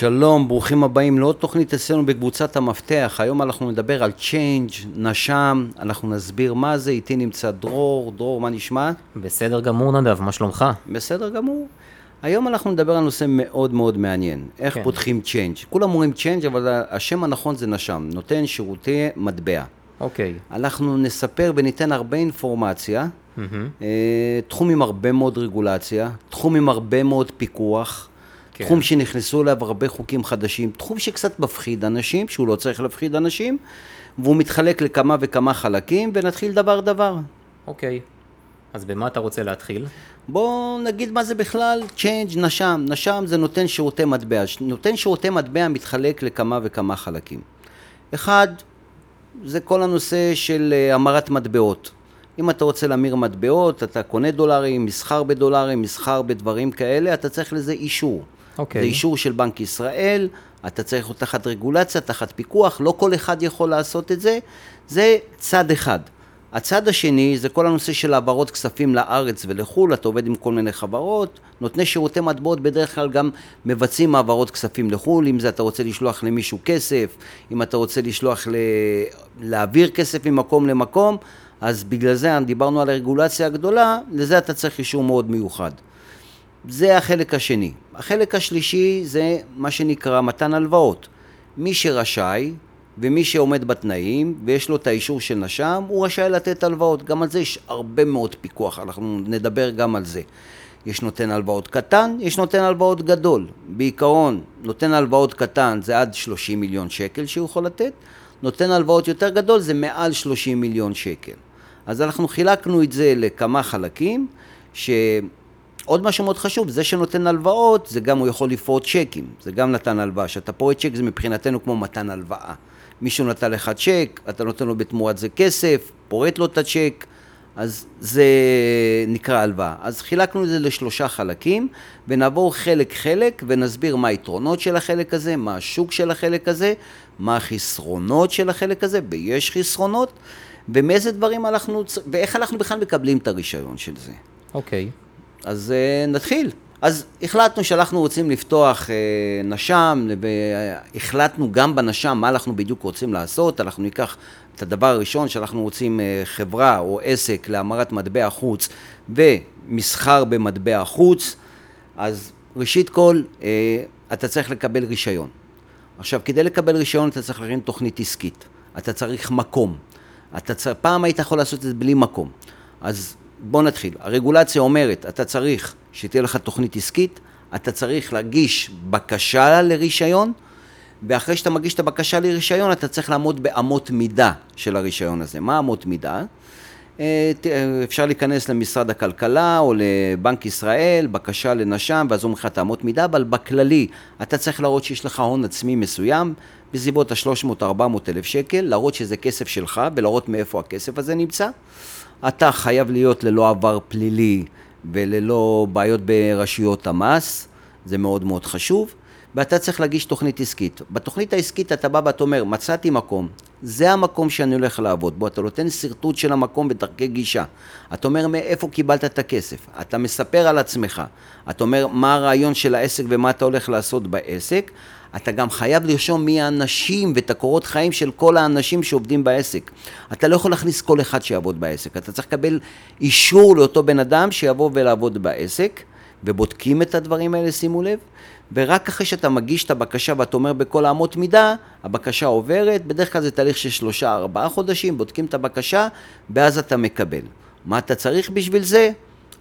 שלום, ברוכים הבאים לעוד תוכנית אצלנו בקבוצת המפתח. היום אנחנו נדבר על change, נש"מ, אנחנו נסביר מה זה. איתי נמצא דרור. דרור, מה נשמע? בסדר גמור, נדב, מה שלומך? בסדר גמור. היום אנחנו נדבר על נושא מאוד מאוד מעניין. איך כן. פותחים change. כולם אומרים change, אבל השם הנכון זה נש"מ. נותן שירותי מטבע. אוקיי. אנחנו נספר וניתן הרבה אינפורמציה, אה, תחום עם הרבה מאוד רגולציה, תחום עם הרבה מאוד פיקוח, כן. תחום שנכנסו אליו הרבה חוקים חדשים, תחום שקצת מפחיד אנשים, שהוא לא צריך להפחיד אנשים, והוא מתחלק לכמה וכמה חלקים, ונתחיל דבר דבר. אוקיי. אז במה אתה רוצה להתחיל? בואו נגיד מה זה בכלל Change נשם. נשם זה נותן שירותי מטבע. נותן שירותי מטבע מתחלק לכמה וכמה חלקים. אחד, זה כל הנושא של אה, המרת מטבעות. אם אתה רוצה להמיר מטבעות, אתה קונה דולרים, מסחר בדולרים, מסחר בדברים כאלה, אתה צריך לזה אישור. אוקיי. זה אישור של בנק ישראל, אתה צריך להיות תחת רגולציה, תחת פיקוח, לא כל אחד יכול לעשות את זה, זה צד אחד. הצד השני זה כל הנושא של העברות כספים לארץ ולחו"ל, אתה עובד עם כל מיני חברות, נותני שירותי מטבעות בדרך כלל גם מבצעים העברות כספים לחו"ל, אם זה אתה רוצה לשלוח למישהו כסף, אם אתה רוצה לשלוח ל... להעביר כסף ממקום למקום, אז בגלל זה דיברנו על הרגולציה הגדולה, לזה אתה צריך אישור מאוד מיוחד. זה החלק השני. החלק השלישי זה מה שנקרא מתן הלוואות. מי שרשאי ומי שעומד בתנאים ויש לו את האישור של נש"ם, הוא רשאי לתת הלוואות. גם על זה יש הרבה מאוד פיקוח, אנחנו נדבר גם על זה. יש נותן הלוואות קטן, יש נותן הלוואות גדול. בעיקרון, נותן הלוואות קטן זה עד 30 מיליון שקל שהוא יכול לתת, נותן הלוואות יותר גדול זה מעל 30 מיליון שקל. אז אנחנו חילקנו את זה לכמה חלקים, ש... עוד משהו מאוד חשוב, זה שנותן הלוואות, זה גם הוא יכול לפרוט צ'קים, זה גם נתן הלוואה. כשאתה פורט צ'ק זה מבחינתנו כמו מתן הלוואה. מישהו נתן לך צ'ק, אתה נותן לו בתמורת זה כסף, פורט לו את הצ'ק, אז זה נקרא הלוואה. אז חילקנו את זה לשלושה חלקים, ונעבור חלק-חלק ונסביר מה היתרונות של החלק הזה, מה השוק של החלק הזה, מה החסרונות של החלק הזה, ויש חסרונות, ומאיזה דברים אנחנו, ואיך אנחנו בכלל מקבלים את הרישיון של זה. אוקיי. אז uh, נתחיל. אז החלטנו שאנחנו רוצים לפתוח uh, נש"ם, והחלטנו גם בנש"ם מה אנחנו בדיוק רוצים לעשות. אנחנו ניקח את הדבר הראשון שאנחנו רוצים uh, חברה או עסק להמרת מטבע חוץ ומסחר במטבע חוץ. אז ראשית כל, uh, אתה צריך לקבל רישיון. עכשיו, כדי לקבל רישיון אתה צריך להכין תוכנית עסקית. אתה צריך מקום. אתה צר... פעם היית יכול לעשות את זה בלי מקום. אז בוא נתחיל. הרגולציה אומרת, אתה צריך שתהיה לך תוכנית עסקית, אתה צריך להגיש בקשה לרישיון, ואחרי שאתה מגיש את הבקשה לרישיון, אתה צריך לעמוד באמות מידה של הרישיון הזה. מה אמות מידה? אה, אה, אפשר להיכנס למשרד הכלכלה או לבנק ישראל, בקשה לנש"ם, ואז אומרים לך את האמות מידה, אבל בכללי אתה צריך להראות שיש לך הון עצמי מסוים, בסביבות ה-300-400 אלף שקל, להראות שזה כסף שלך ולהראות מאיפה הכסף הזה נמצא. אתה חייב להיות ללא עבר פלילי וללא בעיות ברשויות המס, זה מאוד מאוד חשוב, ואתה צריך להגיש תוכנית עסקית. בתוכנית העסקית אתה בא ואתה אומר, מצאתי מקום, זה המקום שאני הולך לעבוד בו, אתה נותן שרטוט של המקום ודרכי גישה. אתה אומר מאיפה קיבלת את הכסף, אתה מספר על עצמך, אתה אומר מה הרעיון של העסק ומה אתה הולך לעשות בעסק, אתה גם חייב לרשום מי האנשים ואת הקורות חיים של כל האנשים שעובדים בעסק. אתה לא יכול להכניס כל אחד שיעבוד בעסק, אתה צריך לקבל אישור לאותו בן אדם שיבוא ולעבוד בעסק, ובודקים את הדברים האלה, שימו לב, ורק אחרי שאתה מגיש את הבקשה ואתה אומר בכל האמות מידה, הבקשה עוברת, בדרך כלל זה תהליך של שלושה ארבעה חודשים, בודקים את הבקשה, ואז אתה מקבל. מה אתה צריך בשביל זה?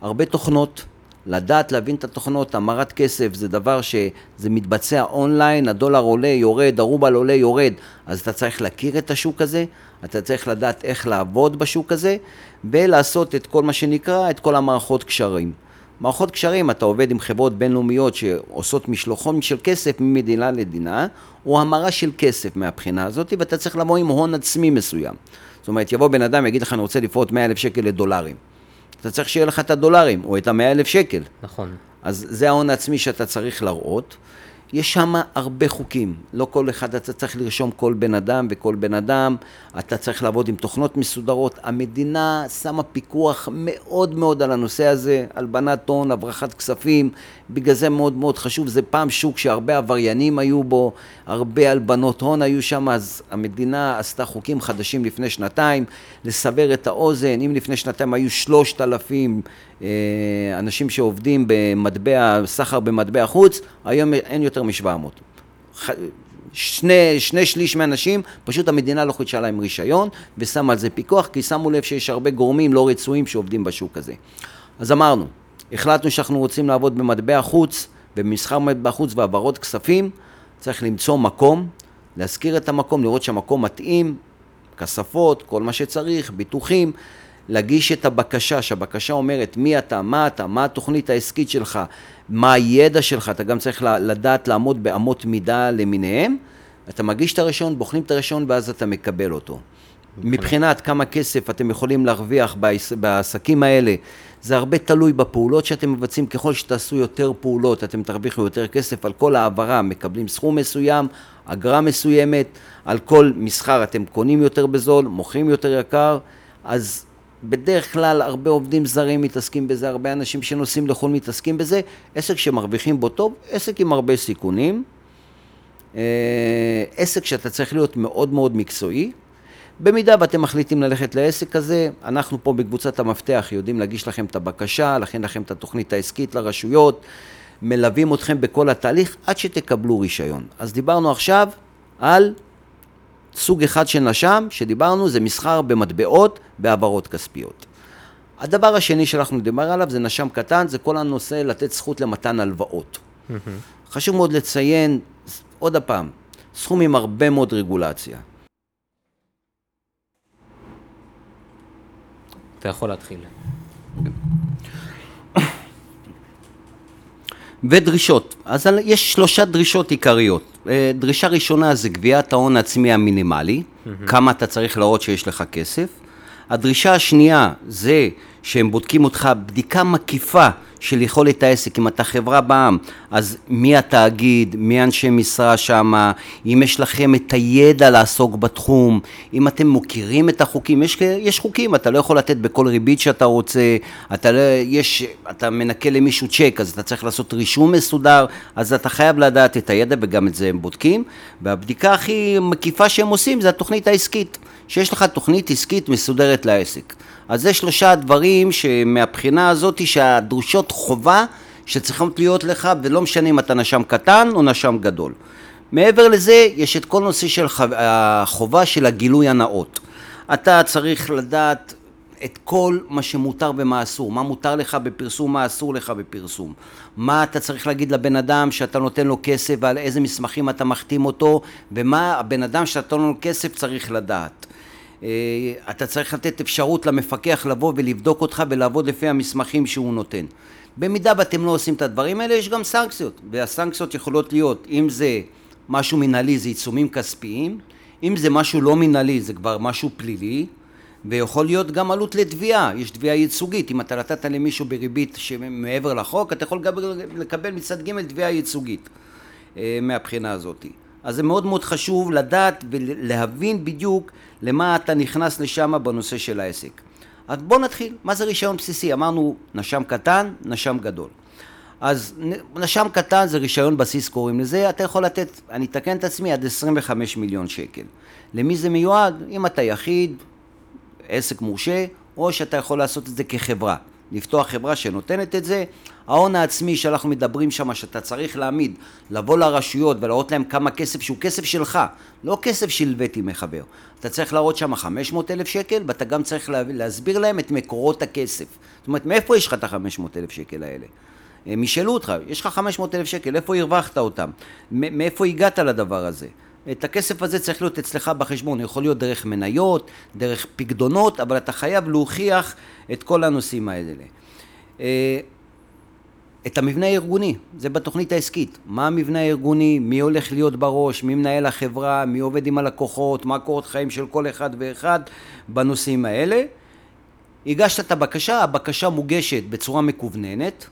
הרבה תוכנות. לדעת, להבין את התוכנות, המרת כסף זה דבר שזה מתבצע אונליין, הדולר עולה, יורד, הרובל עולה, יורד, אז אתה צריך להכיר את השוק הזה, אתה צריך לדעת איך לעבוד בשוק הזה, ולעשות את כל מה שנקרא, את כל המערכות קשרים. מערכות קשרים, אתה עובד עם חברות בינלאומיות שעושות משלוחון של כסף ממדינה למדינה, או המרה של כסף מהבחינה הזאת, ואתה צריך לבוא עם הון עצמי מסוים. זאת אומרת, יבוא בן אדם, יגיד לך, אני רוצה לפרוט 100 אלף שקל לדולרים. אתה צריך שיהיה לך את הדולרים, או את המאה אלף שקל. נכון. אז זה ההון העצמי שאתה צריך להראות. יש שם הרבה חוקים. לא כל אחד אתה צריך לרשום כל בן אדם וכל בן אדם, אתה צריך לעבוד עם תוכנות מסודרות. המדינה שמה פיקוח מאוד מאוד על הנושא הזה, הלבנת הון, הברחת כספים, בגלל זה מאוד מאוד חשוב. זה פעם שוק שהרבה עבריינים היו בו, הרבה הלבנות הון היו שם, אז המדינה עשתה חוקים חדשים לפני שנתיים. לסבר את האוזן, אם לפני שנתיים היו שלושת אלפים אה, אנשים שעובדים במטבע, סחר במטבע חוץ, היום אין יותר מ-700. שני, שני שליש מהאנשים, פשוט המדינה לא חידשה להם רישיון ושמה על זה פיקוח, כי שמו לב שיש הרבה גורמים לא רצויים שעובדים בשוק הזה. אז אמרנו, החלטנו שאנחנו רוצים לעבוד במטבע חוץ, במסחר מטבע חוץ והעברות כספים, צריך למצוא מקום, להזכיר את המקום, לראות שהמקום מתאים, כספות, כל מה שצריך, ביטוחים, להגיש את הבקשה, שהבקשה אומרת מי אתה, מה אתה, מה התוכנית העסקית שלך, מה הידע שלך, אתה גם צריך לדעת לעמוד באמות מידה למיניהם, אתה מגיש את הרישיון, בוחנים את הרישיון ואז אתה מקבל אותו. מבחינת כמה כסף אתם יכולים להרוויח בעסקים האלה, זה הרבה תלוי בפעולות שאתם מבצעים, ככל שתעשו יותר פעולות אתם תרוויחו יותר כסף, על כל העברה מקבלים סכום מסוים, אגרה מסוימת, על כל מסחר אתם קונים יותר בזול, מוכרים יותר יקר, אז בדרך כלל הרבה עובדים זרים מתעסקים בזה, הרבה אנשים שנוסעים לחו"ל מתעסקים בזה, עסק שמרוויחים בו טוב, עסק עם הרבה סיכונים, אה, עסק שאתה צריך להיות מאוד מאוד מקצועי. במידה ואתם מחליטים ללכת לעסק הזה, אנחנו פה בקבוצת המפתח יודעים להגיש לכם את הבקשה, להכין לכם את התוכנית העסקית לרשויות, מלווים אתכם בכל התהליך עד שתקבלו רישיון. אז דיברנו עכשיו על סוג אחד של נש"ם, שדיברנו, זה מסחר במטבעות בהעברות כספיות. הדבר השני שאנחנו נדבר עליו זה נש"ם קטן, זה כל הנושא לתת זכות למתן הלוואות. Mm-hmm. חשוב מאוד לציין, עוד פעם, סכום עם הרבה מאוד רגולציה. אתה יכול להתחיל. ודרישות. אז יש שלושה דרישות עיקריות. אה, דרישה ראשונה זה גביית ההון העצמי המינימלי, mm-hmm. כמה אתה צריך להראות שיש לך כסף. הדרישה השנייה זה שהם בודקים אותך בדיקה מקיפה של יכולת העסק, אם אתה חברה בע"מ, אז מי התאגיד, מי אנשי משרה שם, אם יש לכם את הידע לעסוק בתחום, אם אתם מוכירים את החוקים, יש, יש חוקים, אתה לא יכול לתת בכל ריבית שאתה רוצה, אתה, לא, יש, אתה מנקה למישהו צ'ק, אז אתה צריך לעשות רישום מסודר, אז אתה חייב לדעת את הידע וגם את זה הם בודקים, והבדיקה הכי מקיפה שהם עושים זה התוכנית העסקית, שיש לך תוכנית עסקית מסודרת לעסק. אז זה שלושה דברים שמהבחינה הזאת שהדרושות חובה שצריכות להיות לך ולא משנה אם אתה נשם קטן או נשם גדול. מעבר לזה יש את כל נושא של החובה של הגילוי הנאות. אתה צריך לדעת את כל מה שמותר ומה אסור, מה מותר לך בפרסום, מה אסור לך בפרסום, מה אתה צריך להגיד לבן אדם שאתה נותן לו כסף ועל איזה מסמכים אתה מחתים אותו ומה הבן אדם שאתה נותן לו כסף צריך לדעת. אה, אתה צריך לתת אפשרות למפקח לבוא ולבדוק אותך ולעבוד לפי המסמכים שהוא נותן. במידה ואתם לא עושים את הדברים האלה, יש גם סנקציות, והסנקציות יכולות להיות, אם זה משהו מנהלי זה עיצומים כספיים, אם זה משהו לא מנהלי זה כבר משהו פלילי, ויכול להיות גם עלות לתביעה, יש תביעה ייצוגית, אם אתה נתת למישהו בריבית שמעבר לחוק, אתה יכול גם לקבל מצד ג' תביעה ייצוגית אה, מהבחינה הזאת. אז זה מאוד מאוד חשוב לדעת ולהבין בדיוק למה אתה נכנס לשם בנושא של העסק. אז בואו נתחיל, מה זה רישיון בסיסי? אמרנו נשם קטן, נשם גדול. אז נשם קטן זה רישיון בסיס קוראים לזה, אתה יכול לתת, אני אתקן את עצמי, עד 25 מיליון שקל. למי זה מיועד? אם אתה יחיד, עסק מורשה, או שאתה יכול לעשות את זה כחברה. לפתוח חברה שנותנת את זה. ההון העצמי שאנחנו מדברים שם, שאתה צריך להעמיד, לבוא לרשויות ולהראות להם כמה כסף שהוא כסף שלך, לא כסף שהלוויתי מחבר. אתה צריך להראות שם 500 אלף שקל, ואתה גם צריך להסביר להם את מקורות הכסף. זאת אומרת, מאיפה יש לך את ה-500 אלף שקל האלה? הם ישאלו אותך, יש לך 500 אלף שקל, איפה הרווחת אותם? מאיפה הגעת לדבר הזה? את הכסף הזה צריך להיות אצלך בחשבון, יכול להיות דרך מניות, דרך פקדונות, אבל אתה חייב להוכיח את כל הנושאים האלה. את המבנה הארגוני, זה בתוכנית העסקית. מה המבנה הארגוני, מי הולך להיות בראש, מי מנהל החברה, מי עובד עם הלקוחות, מה קורות חיים של כל אחד ואחד בנושאים האלה. הגשת את הבקשה, הבקשה מוגשת בצורה מקווננת,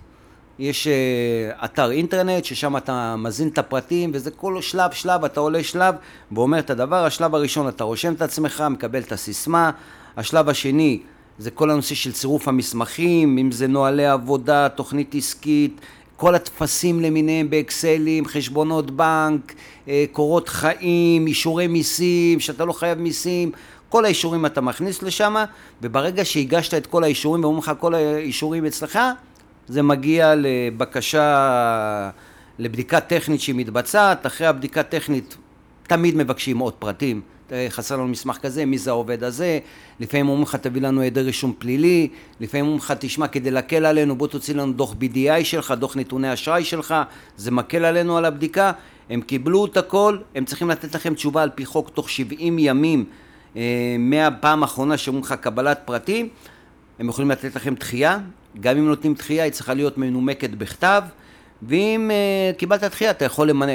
יש אה, אתר אינטרנט ששם אתה מזין את הפרטים וזה כל שלב שלב אתה עולה שלב ואומר את הדבר, השלב הראשון אתה רושם את עצמך, מקבל את הסיסמה, השלב השני זה כל הנושא של צירוף המסמכים, אם זה נוהלי עבודה, תוכנית עסקית, כל הטפסים למיניהם באקסלים, חשבונות בנק, אה, קורות חיים, אישורי מיסים, שאתה לא חייב מיסים, כל האישורים אתה מכניס לשם, וברגע שהגשת את כל האישורים ואומרים לך כל האישורים אצלך, זה מגיע לבקשה, לבדיקה טכנית שהיא מתבצעת, אחרי הבדיקה הטכנית תמיד מבקשים עוד פרטים, חסר לנו מסמך כזה, מי זה העובד הזה, לפעמים אומרים לך תביא לנו היעדר רישום פלילי, לפעמים אומרים לך תשמע כדי להקל עלינו בוא תוציא לנו דוח BDI שלך, דוח נתוני אשראי שלך, זה מקל עלינו על הבדיקה, הם קיבלו את הכל, הם צריכים לתת לכם תשובה על פי חוק תוך 70 ימים. אה, מהפעם האחרונה שאומרים לך קבלת פרטים, הם יכולים לתת לכם דחייה, גם אם נותנים דחייה היא צריכה להיות מנומקת בכתב ואם uh, קיבלת דחייה אתה יכול למנ...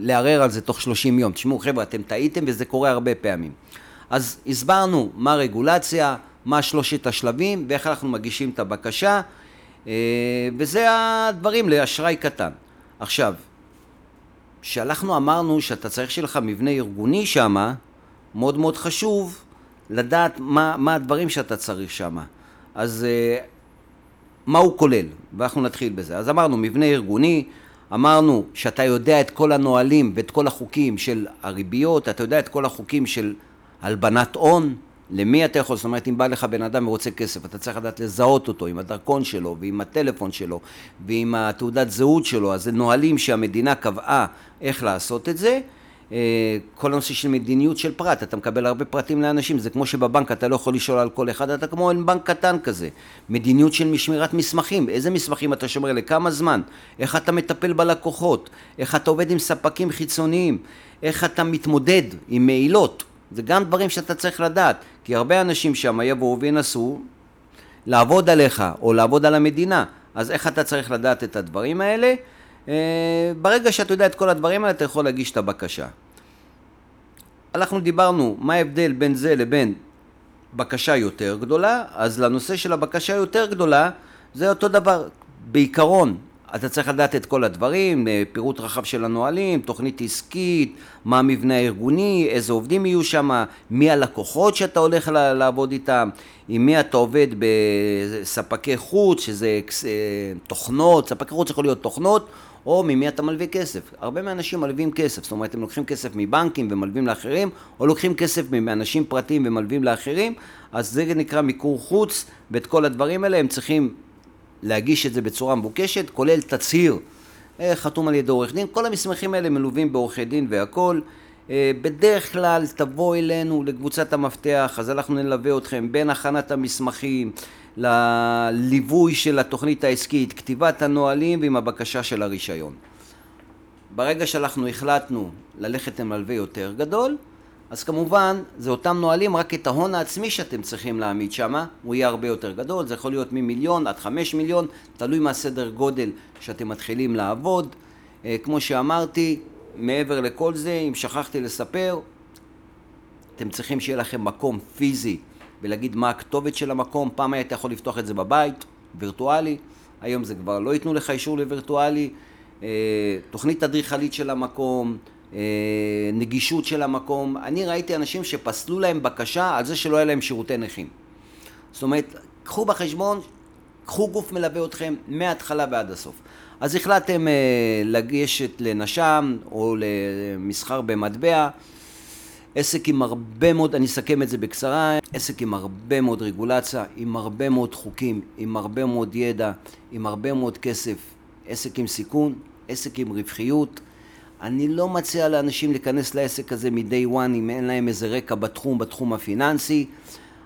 לערער על זה תוך 30 יום. תשמעו חבר'ה, אתם טעיתם וזה קורה הרבה פעמים. אז הסברנו מה הרגולציה, מה שלושת השלבים ואיך אנחנו מגישים את הבקשה uh, וזה הדברים לאשראי קטן. עכשיו, כשאנחנו אמרנו שאתה צריך שיהיה לך מבנה ארגוני שמה, מאוד מאוד חשוב לדעת מה, מה הדברים שאתה צריך שמה. אז uh, מה הוא כולל, ואנחנו נתחיל בזה. אז אמרנו מבנה ארגוני, אמרנו שאתה יודע את כל הנהלים ואת כל החוקים של הריביות, אתה יודע את כל החוקים של הלבנת הון, למי אתה יכול, זאת אומרת אם בא לך בן אדם ורוצה כסף, אתה צריך לדעת לזהות אותו עם הדרכון שלו ועם הטלפון שלו ועם התעודת זהות שלו, אז זה נהלים שהמדינה קבעה איך לעשות את זה כל הנושא של מדיניות של פרט, אתה מקבל הרבה פרטים לאנשים, זה כמו שבבנק אתה לא יכול לשאול על כל אחד, אתה כמו בנק קטן כזה. מדיניות של משמירת מסמכים, איזה מסמכים אתה שומר, לכמה זמן, איך אתה מטפל בלקוחות, איך אתה עובד עם ספקים חיצוניים, איך אתה מתמודד עם מעילות, זה גם דברים שאתה צריך לדעת, כי הרבה אנשים שם יבואו וינסו לעבוד עליך או לעבוד על המדינה, אז איך אתה צריך לדעת את הדברים האלה? אה, ברגע שאתה יודע את כל הדברים האלה, אתה יכול להגיש את הבקשה. אנחנו דיברנו מה ההבדל בין זה לבין בקשה יותר גדולה, אז לנושא של הבקשה יותר גדולה, זה אותו דבר. בעיקרון, אתה צריך לדעת את כל הדברים, אה, פירוט רחב של הנהלים, תוכנית עסקית, מה המבנה הארגוני, איזה עובדים יהיו שם, מי הלקוחות שאתה הולך לעבוד איתם, עם מי אתה עובד בספקי חוץ, שזה אה, תוכנות, ספקי חוץ יכול להיות תוכנות, או ממי אתה מלווה כסף. הרבה מהאנשים מלווים כסף, זאת אומרת הם לוקחים כסף מבנקים ומלווים לאחרים, או לוקחים כסף מאנשים פרטיים ומלווים לאחרים, אז זה נקרא מיקור חוץ, ואת כל הדברים האלה הם צריכים להגיש את זה בצורה מבוקשת, כולל תצהיר אה, חתום על ידי עורך דין, כל המסמכים האלה מלווים בעורכי דין והכול. אה, בדרך כלל תבוא אלינו לקבוצת המפתח, אז אנחנו נלווה אתכם בין הכנת המסמכים, לליווי של התוכנית העסקית, כתיבת הנהלים ועם הבקשה של הרישיון. ברגע שאנחנו החלטנו ללכת עם מלווה יותר גדול, אז כמובן זה אותם נהלים, רק את ההון העצמי שאתם צריכים להעמיד שם, הוא יהיה הרבה יותר גדול, זה יכול להיות ממיליון עד חמש מיליון, תלוי מהסדר גודל שאתם מתחילים לעבוד. אה, כמו שאמרתי, מעבר לכל זה, אם שכחתי לספר, אתם צריכים שיהיה לכם מקום פיזי ולהגיד מה הכתובת של המקום, פעם היית יכול לפתוח את זה בבית, וירטואלי, היום זה כבר לא ייתנו לך אישור לווירטואלי, אה, תוכנית אדריכלית של המקום, אה, נגישות של המקום. אני ראיתי אנשים שפסלו להם בקשה על זה שלא היה להם שירותי נכים. זאת אומרת, קחו בחשבון, קחו גוף מלווה אתכם מההתחלה ועד הסוף. אז החלטתם אה, לגשת לנש"ם או למסחר במטבע, עסק עם הרבה מאוד, אני אסכם את זה בקצרה, עסק עם הרבה מאוד רגולציה, עם הרבה מאוד חוקים, עם הרבה מאוד ידע, עם הרבה מאוד כסף, עסק עם סיכון, עסק עם רווחיות. אני לא מציע לאנשים להיכנס לעסק הזה מ-day one אם אין להם איזה רקע בתחום, בתחום הפיננסי.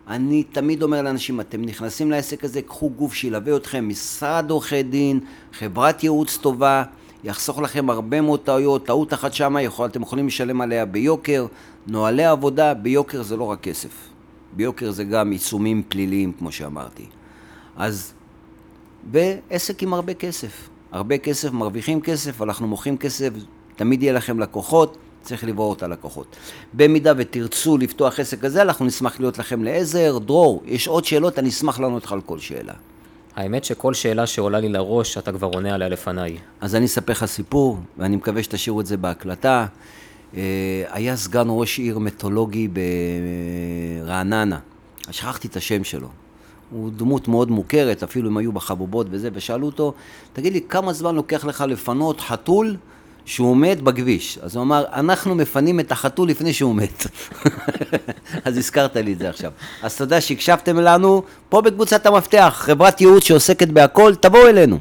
אני תמיד אומר לאנשים, אתם נכנסים לעסק הזה, קחו גוף שילווה אתכם, משרד עורכי דין, חברת ייעוץ טובה, יחסוך לכם הרבה מאוד טעויות, טעות אחת שמה, יכול, אתם יכולים לשלם עליה ביוקר, נוהלי עבודה, ביוקר זה לא רק כסף, ביוקר זה גם עיצומים פליליים, כמו שאמרתי. אז, ועסק עם הרבה כסף, הרבה כסף, מרוויחים כסף, אנחנו מוכרים כסף, תמיד יהיה לכם לקוחות, צריך לברור את הלקוחות. במידה ותרצו לפתוח עסק כזה, אנחנו נשמח להיות לכם לעזר. דרור, יש עוד שאלות, אני אשמח לענות לך על כל שאלה. האמת שכל שאלה שעולה לי לראש, אתה כבר עונה עליה לפניי. אז אני אספר לך סיפור, ואני מקווה שתשאירו את זה בהקלטה. אה, היה סגן ראש עיר מיתולוגי ברעננה, שכחתי את השם שלו. הוא דמות מאוד מוכרת, אפילו אם היו בחבובות וזה, ושאלו אותו, תגיד לי, כמה זמן לוקח לך לפנות חתול שהוא מת בכביש? אז הוא אמר, אנחנו מפנים את החתול לפני שהוא מת. אז הזכרת לי את זה עכשיו. אז תודה שהקשבתם לנו, פה בקבוצת המפתח, חברת ייעוץ שעוסקת בהכל, תבואו אלינו.